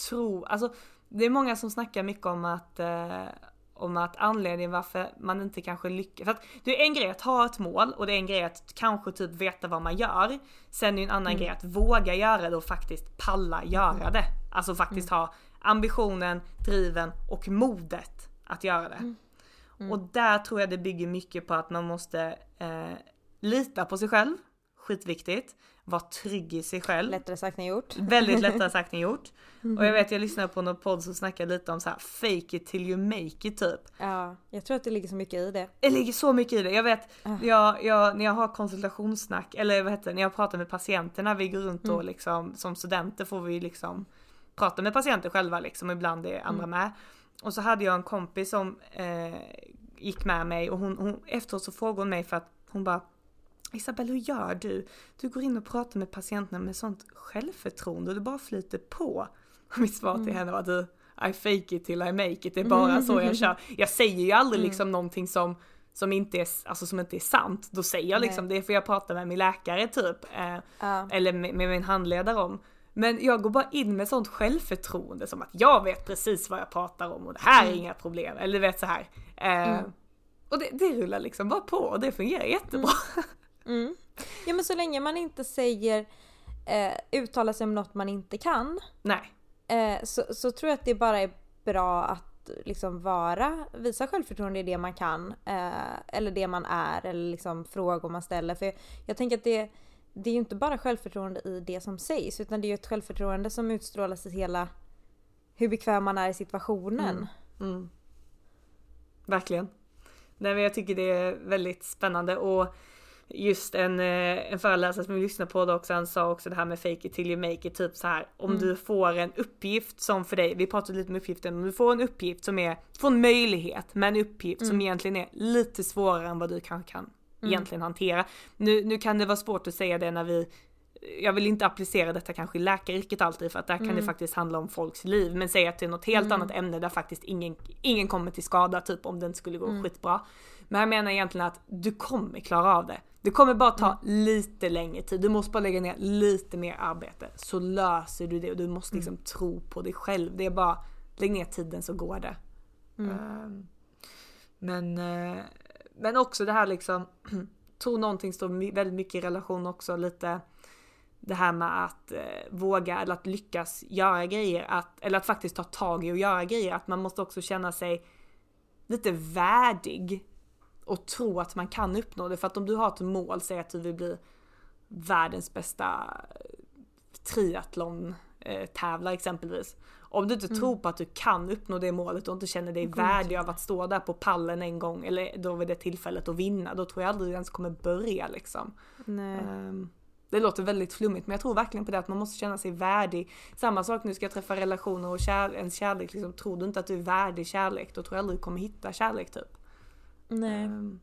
tro, alltså det är många som snackar mycket om att eh, om att anledningen varför man inte kanske lyckas. För att det är en grej att ha ett mål och det är en grej att kanske typ veta vad man gör. Sen är det en annan Mm. grej att våga göra det och faktiskt palla göra det. Alltså faktiskt ha ambitionen, driven och modet att göra det. Mm. Och där tror jag det bygger mycket på att man måste eh, lita på sig själv, skitviktigt. Var trygg i sig själv. Lättare sagt än gjort. Väldigt lättare sagt än gjort. Och jag vet jag lyssnade på någon podd som snackade lite om så här fake it till you make it typ. Ja, jag tror att det ligger så mycket i det. Det ligger så mycket i det. Jag vet, Ah. jag, jag, när jag har konsultationssnack, eller vad heter det, när jag pratar med patienterna, vi går runt och Mm. liksom, som studenter får vi liksom prata med patienter själva liksom, ibland är andra Mm. med. Och så hade jag en kompis som eh, gick med mig och hon, hon, efteråt så frågade hon mig för att hon bara Isabelle hur gör du? Du går in och pratar med patienterna med sånt självförtroende och det bara flyter på. Och mitt svar till Mm. henne var du I fake it till I make it, det är bara så jag kör. Jag säger ju aldrig Mm. liksom någonting som som inte är, alltså som inte är sant, då säger jag liksom Nej. det för jag pratar med min läkare typ. Eh, Ja. Eller med, med min handledare om. Men jag går bara in med sånt självförtroende som att jag vet precis vad jag pratar om och det här är Mm. inga problem. Eller du vet så här. Eh, Mm. Och det, det rullar liksom bara på och det fungerar jättebra. Mm. Ja men så länge man inte säger eh, uttala sig om något man inte kan. Nej. Eh, så, så tror jag att det bara är bra att liksom vara, visa självförtroende i det man kan. Eh, eller det man är eller liksom frågor man ställer. För jag, jag tänker att det, det är ju inte bara självförtroende i det som sägs utan det är ju ett självförtroende som utstrålas i hela hur bekväm man är i situationen. Mm. Mm. Verkligen. Nej men jag tycker det är väldigt spännande och just en, eh, en föreläsare som vi lyssnade på då också, han sa också det här med fake it till you make it, typ så här om Mm. du får en uppgift som för dig, vi pratade lite om uppgiften, om du får en uppgift som är, får en möjlighet med en uppgift som Mm. egentligen är lite svårare än vad du kanske kan Mm. egentligen hantera. Nu, nu kan det vara svårt att säga det när vi jag vill inte applicera detta kanske i läkaryrket alltid för att där kan Mm. det faktiskt handla om folks liv. Men säg att det är något helt Mm. annat ämne där faktiskt ingen, ingen kommer till skada typ om det inte skulle gå Mm. skitbra. Men jag menar egentligen att du kommer klara av det. Det kommer bara ta Mm. lite längre tid. Du måste bara lägga ner lite mer arbete så löser du det och du måste liksom Mm. tro på dig själv. Det är bara lägg ner tiden så går det. Mm. Ehm, men, eh, men också det här liksom, tror någonting står väldigt mycket i relation också lite det här med att eh, våga eller att lyckas göra grejer, att, eller att faktiskt ta tag i och göra grejer. Att man måste också känna sig lite värdig och tro att man kan uppnå det. För att om du har ett mål, säg att du vill bli världens bästa triathlon eh, tävlar exempelvis. Om du inte Mm. tror på att du kan uppnå det målet och inte känner dig värdig av att stå där på pallen en gång eller då vid det tillfället och vinna, då tror jag aldrig du ens kommer börja liksom. Nej. Det låter väldigt flummigt men jag tror verkligen på det att man måste känna sig värdig. Samma sak nu ska jag träffa relationer och kär, ens kärlek, liksom, tror du inte att du är värdig kärlek då tror jag aldrig du kommer hitta kärlek typ. Nej. Ehm,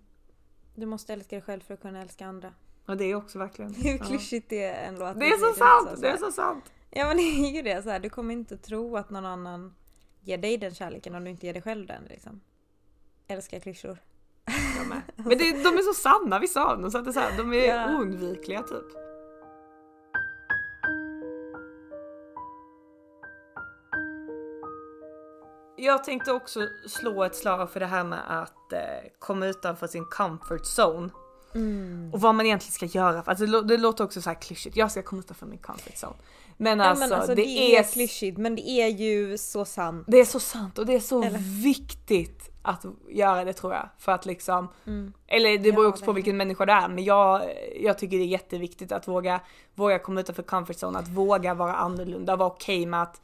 Du måste älska dig själv för att kunna älska andra. och det är också verkligen. Hur ja. klyschigt det än låter. Det är så sant! så Det är så sant! Ja men det är ju det så här. du kommer inte tro att någon annan ger dig den kärleken om du inte ger dig själv den liksom. Älskar klyschor. Jag med. Men det, de är så sanna vissa av dem så att det är så här, de är Ja. oundvikliga typ. Jag tänkte också slå ett slag för det här med att eh, komma utanför sin comfort zone. Mm. Och vad man egentligen ska göra. Alltså, det, lå- det låter också så här klyschigt. Jag ska komma utanför min comfort zone. Men Ja, alltså, men alltså det, det, är, klyschigt men det är ju så sant. det är så sant och det är så Eller? viktigt att göra det tror jag. För att liksom, Mm. eller det beror Ja, också på vilken människa du är. Men jag, jag tycker det är jätteviktigt att våga, våga komma utanför comfort zone. Att våga vara annorlunda, vara okej med att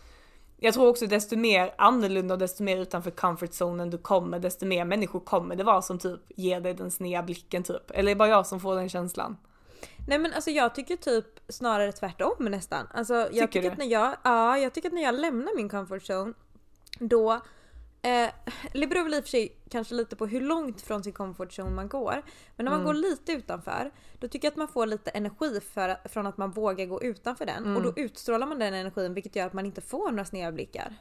jag tror också desto mer annorlunda och desto mer utanför comfort zonen du kommer, desto mer människor kommer det vara som typ ger dig den sneda blicken typ. Eller är det bara jag som får den känslan? Nej men alltså jag tycker typ snarare tvärtom nästan. Alltså jag Tycker tycker, du? att när jag, ja, jag tycker att när jag lämnar min comfort zone då Eh, det beror väl i och för sig kanske lite på hur långt från sin comfort zone man går. Men när man Mm. går lite utanför, då tycker jag att man får lite energi för, från att man vågar gå utanför den. Mm. Och då utstrålar man den energin vilket gör att man inte får några sneda blickar.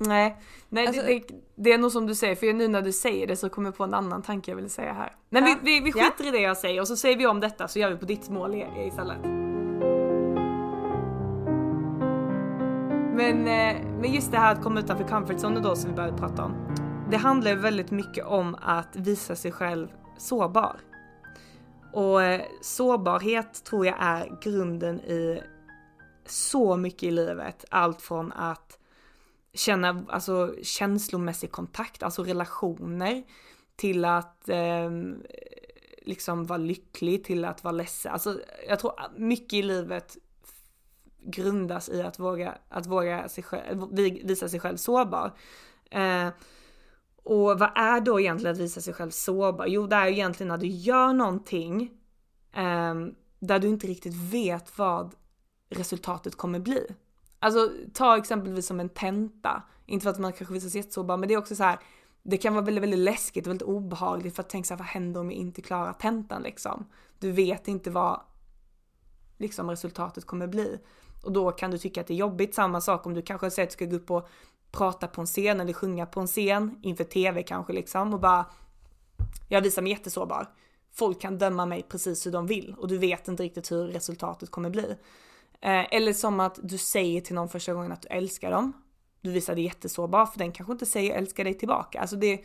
Nej, nej Alltså- det, det, det är nog som du säger, för nu när du säger det så kommer jag på en annan tanke jag ville säga här. Nej Ja. vi, vi, vi Ja. skiter i det jag säger och så säger vi om detta så gör vi på ditt mål istället. Men, eh, men just det här att komma utanför comfort zone då som vi började prata om. Det handlar ju väldigt mycket om att visa sig själv sårbar. Och eh, sårbarhet tror jag är grunden i så mycket i livet. Allt från att känna alltså, känslomässig kontakt, alltså relationer, till att eh, liksom vara lycklig till att vara ledsen. Alltså jag tror mycket i livet grundas i att våga, att våga sig själv, visa sig själv sårbar. Eh, och vad är då egentligen att visa sig själv sårbar? Jo, det är egentligen när du gör någonting eh, där du inte riktigt vet vad resultatet kommer bli. Alltså ta exempelvis som en tenta. Inte för att man kanske visar sig jättesårbar, men det är också så här. Det kan vara väldigt, väldigt läskigt och väldigt obehagligt för att tänka så här, vad händer om jag inte klarar tentan liksom? Du vet inte vad liksom resultatet kommer bli. Och då kan du tycka att det är jobbigt. Samma sak om du kanske säger att du ska gå upp och prata på en scen eller sjunga på en scen inför tv kanske liksom och bara jag visar mig jättesårbar. Folk kan döma mig precis hur de vill och du vet inte riktigt hur resultatet kommer bli. Eh, eller som att du säger till någon första gången att du älskar dem. Du visar dig jättesårbar för den kanske inte säger älskar dig tillbaka. Alltså det,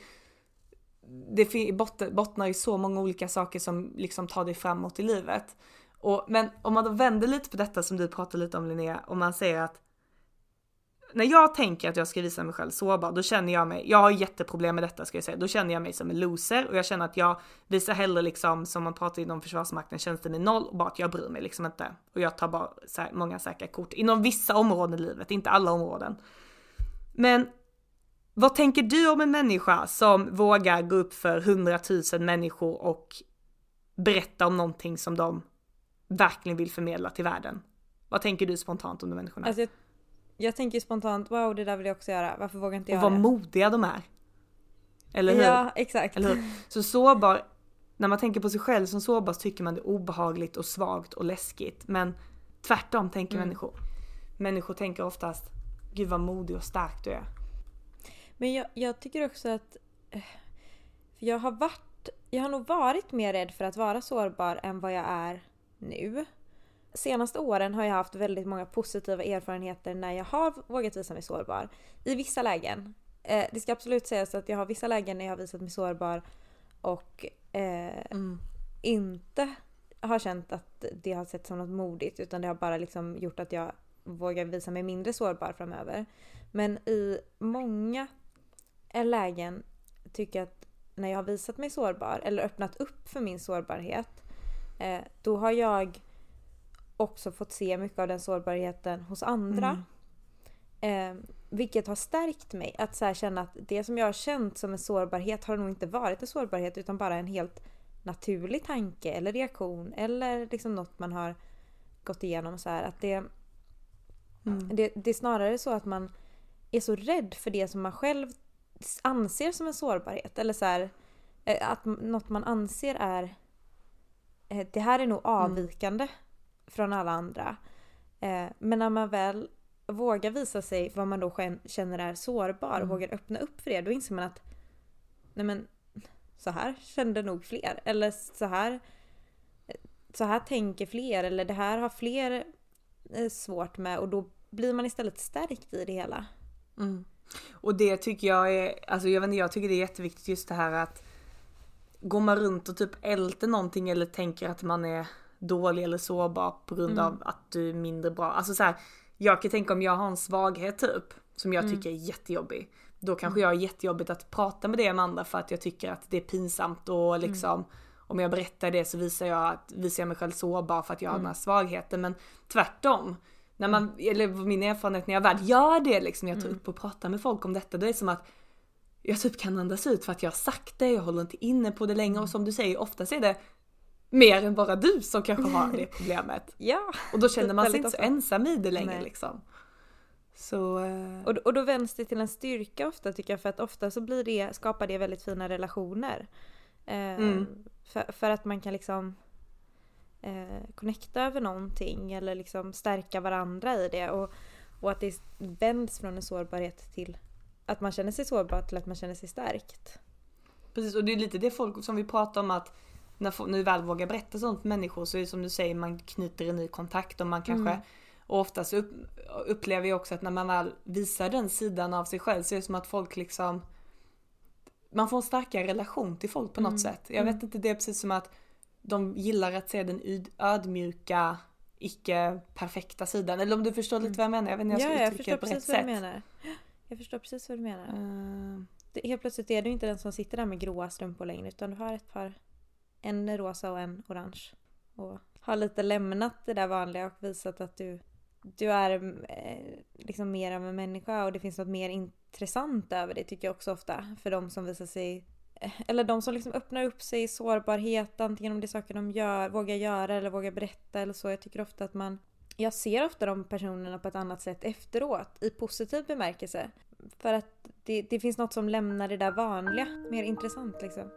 det bottnar i så många olika saker som liksom tar dig framåt i livet. Och, men om man då vänder lite på detta som du pratade lite om Linnea, och man säger att när jag tänker att jag ska visa mig själv sårbar, då känner jag mig, jag har jätteproblem med detta ska jag säga, då känner jag mig som en loser och jag känner att jag visar hellre liksom som man pratar inom försvarsmakten tjänsten med noll och bara att jag bryr mig liksom inte. Och jag tar bara så många säkra kort inom vissa områden i livet, inte alla områden. Men vad tänker du om en människa som vågar gå upp för hundratusen människor och berätta om någonting som de verkligen vill förmedla till världen? Vad tänker du spontant om de människorna? Alltså, jag, jag tänker spontant, wow det där vill jag också göra, varför vågar inte jag Och vad det? modiga de är. Eller hur? Ja, exakt. Eller hur? Så sårbar, när man tänker på sig själv som sårbar så tycker man det är obehagligt och svagt och läskigt. Men tvärtom tänker mm. människor. Människor tänker oftast, gud vad modig och stark du är. Men jag, jag tycker också att eh, jag har varit, jag har nog varit mer rädd för att vara sårbar än vad jag är nu. Senaste åren har jag haft väldigt många positiva erfarenheter när jag har vågat visa mig sårbar. I vissa lägen. Eh, det ska absolut sägas att jag har vissa lägen när jag har visat mig sårbar och eh, mm. inte har känt att det har sett som något modigt utan det har bara liksom gjort att jag vågar visa mig mindre sårbar framöver. Men i många lägen tycker jag att när jag har visat mig sårbar eller öppnat upp för min sårbarhet eh, då har jag också fått se mycket av den sårbarheten hos andra. Mm. Eh, vilket har stärkt mig. Att så känna att det som jag har känt som en sårbarhet har nog inte varit en sårbarhet utan bara en helt naturlig tanke eller reaktion eller liksom något man har gått igenom. Så här, att det, mm. det, det är snarare så att man är så rädd för det som man själv anser som en sårbarhet. Eller så här, eh, att något man anser är eh, det här är nog mm. avvikande mm. från alla andra. Eh, men när man väl vågar visa sig vad man då känner är sårbar, mm. vågar öppna upp för det, då inser man att nej men så här kände nog fler. Eller så här, så här tänker fler. Eller det här har fler svårt med och då blir man istället stärkt i det hela. Mm. Och det tycker jag är, alltså jag vet inte, jag tycker det är jätteviktigt just det här att går man runt och typ älter någonting eller tänker att man är dålig eller sårbar på grund mm. av att du är mindre bra. Alltså så här, jag kan tänka om jag har en svaghet typ som jag mm. tycker är jättejobbig. Då kanske mm. jag är jättejobbigt att prata med det med andra för att jag tycker att det är pinsamt och mm. liksom om jag berättar det så visar jag, att, visar jag mig själv sårbar för att jag har den här svagheten. Men tvärtom när man, eller min erfarenhet när jag väl gör det liksom, jag tar mm. upp och pratar med folk om detta, då är det som att jag typ kan andas ut för att jag har sagt det, jag håller inte inne på det längre och som du säger, oftast är det mer än bara du som kanske har det problemet. ja. Och då känner man sig inte så ensam i det längre Nej. liksom. Så, eh... och, och då vänds det till en styrka ofta tycker jag för att ofta så blir det, skapar det väldigt fina relationer. Eh, mm. för, för, att man kan liksom eh, connecta över någonting eller liksom stärka varandra i det. Och, och att det vänds från en sårbarhet till att man känner sig sårbar till att man känner sig stärkt. Precis och det är lite det folk som vi pratar om att när, när vi väl vågar berätta sånt för människor så är det som du säger man knyter en ny kontakt och man kanske mm. och oftast upp, upplever jag också att när man väl visar den sidan av sig själv så är det som att folk liksom man får en starkare relation till folk på något mm. sätt. Jag mm. vet inte, det är precis som att de gillar att se den ödmjuka, icke perfekta sidan. Eller om du förstår lite vad jag menar. Jag vet inte jag ska ja, uttrycka det på rätt sätt. Menar. Jag förstår precis vad du menar. Uh... helt plötsligt är du inte den som sitter där med gråa strumpor längre utan du har ett par En rosa och en orange. Och har lite lämnat det där vanliga och visat att du, du är eh, liksom mer av en människa och det finns något mer intressant över det tycker jag också ofta. För de som visar sig eh, eller de som liksom öppnar upp sig i sårbarhet, antingen om det är saker de gör, vågar göra eller vågar berätta eller så. Jag tycker ofta att man jag ser ofta de personerna på ett annat sätt efteråt, i positiv bemärkelse. För att det, det finns något som lämnar det där vanliga mer intressant liksom.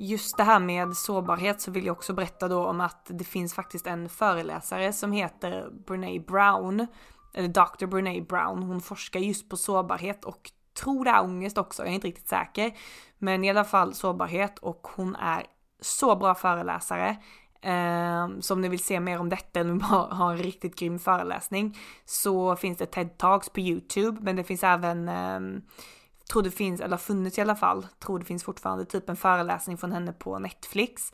Just det här med sårbarhet så vill jag också berätta då om att det finns faktiskt en föreläsare som heter Brene Brown, eller Dr. Brene Brown. Hon forskar just på sårbarhet och tror det är ångest också, jag är inte riktigt säker. Men i alla fall sårbarhet och hon är så bra föreläsare. Eh, så om ni vill se mer om detta eller bara ha en riktigt grym föreläsning så finns det TED Talks på YouTube men det finns även eh, tror det finns, eller har funnits i alla fall, tror det finns fortfarande typ en föreläsning från henne på Netflix.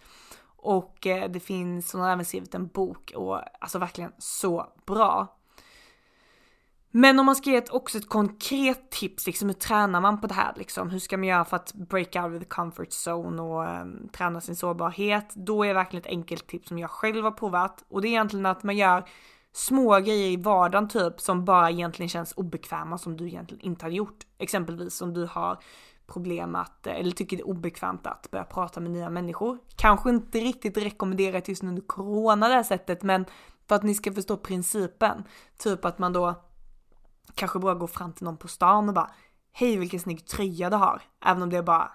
Och eh, det finns, hon har även skrivit en bok och alltså verkligen så bra. Men om man ska ge ett, också ett konkret tips, liksom hur tränar man på det här liksom? Hur ska man göra för att break out of the comfort zone och um, träna sin sårbarhet? Då är verkligen ett enkelt tips som jag själv har provat och det är egentligen att man gör små grejer i vardagen typ som bara egentligen känns obekväma som du egentligen inte har gjort. Exempelvis om du har problem att, eh, eller tycker det är obekvämt att börja prata med nya människor. Kanske inte riktigt rekommenderat just under corona det här sättet men för att ni ska förstå principen. Typ att man då kanske bara gå fram till någon på stan och bara Hej vilken snygg tröja du har. Även om det är bara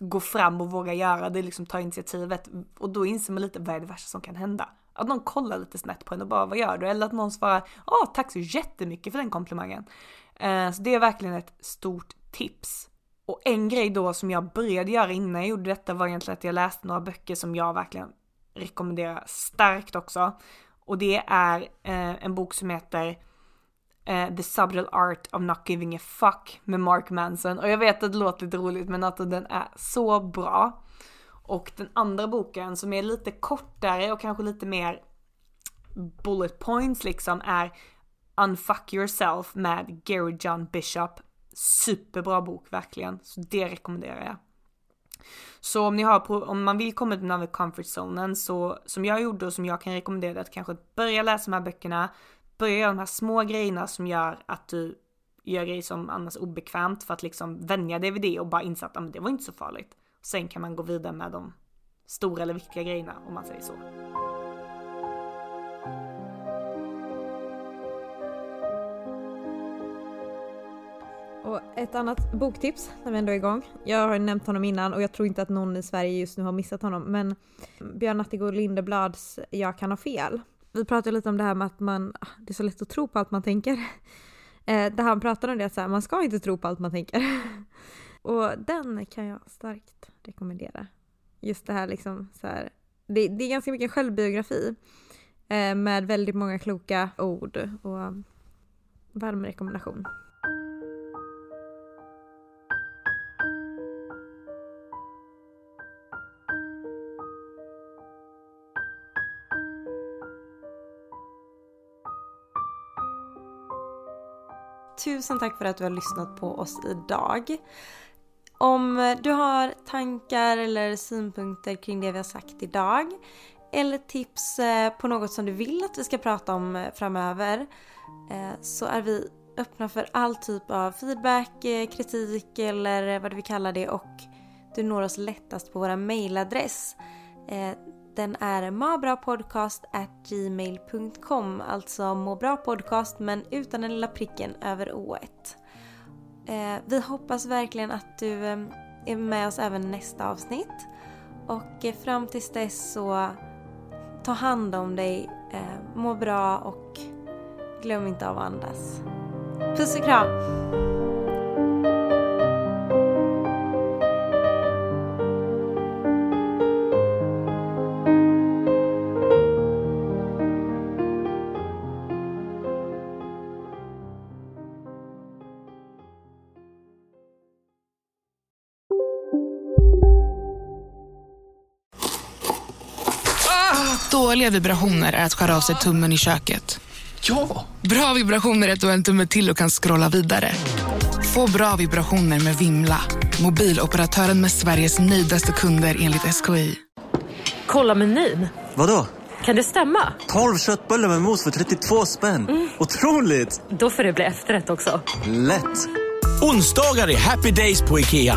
gå fram och våga göra det, liksom ta initiativet. Och då inser man lite vad är det värsta som kan hända. Att någon kollar lite snett på en och bara vad gör du? Eller att någon svarar åh tack så jättemycket för den komplimangen. Eh, så det är verkligen ett stort tips. Och en grej då som jag började göra innan jag gjorde detta var egentligen att jag läste några böcker som jag verkligen rekommenderar starkt också. Och det är eh, en bok som heter eh, The Subtle Art of Not Giving a Fuck med Mark Manson. Och jag vet att det låter lite roligt men att den är så bra. Och den andra boken som är lite kortare och kanske lite mer bullet points liksom är Unfuck Yourself med Gary John Bishop. Superbra bok verkligen, så det rekommenderar jag. Så om ni har, om man vill komma utanför comfort zonen så som jag gjorde och som jag kan rekommendera att kanske börja läsa de här böckerna, börja göra de här små grejerna som gör att du gör grejer som annars är obekvämt för att liksom vänja dig vid det och bara inse att det var inte så farligt. Sen kan man gå vidare med de stora eller viktiga grejerna om man säger så. Och ett annat boktips när vi ändå är igång. Jag har nämnt honom innan och jag tror inte att någon i Sverige just nu har missat honom. Men Björn Natthegård Lindeblads Jag kan ha fel. Vi pratade lite om det här med att man, ah, det är så lätt att tro på allt man tänker. Eh, där han pratar om det att så här, man ska inte tro på allt man tänker. Och den kan jag starkt rekommendera. Just det här liksom så här, det, det är ganska mycket självbiografi eh, med väldigt många kloka ord och varm rekommendation. Tusen tack för att du har lyssnat på oss idag. Om du har tankar eller synpunkter kring det vi har sagt idag eller tips eh, på något som du vill att vi ska prata om eh, framöver eh, så är vi öppna för all typ av feedback, kritik eller vad du vill kalla det och du når oss lättast på vår mailadress. Den är mabrapodcast@gmail.com alltså må bra podcast men utan den lilla pricken över o-et. Eh, vi hoppas verkligen att du eh, är med oss även nästa avsnitt. Och eh, fram tills dess så ta hand om dig, eh, må bra och glöm inte av att andas. Puss och kram! Dåliga vibrationer är att skära av sig tummen i köket. Ja! Bra vibrationer är ett och en tumme till och kan scrolla vidare. Få bra vibrationer med Vimla. Mobiloperatören med Sveriges nöjdaste kunder enligt SKI. Kolla menyn. Vadå? Kan det stämma? 12 köttbullar med mos för 32 spänn. Otroligt! Då får det bli efterrätt också. Lätt! Onsdagar är happy days på IKEA.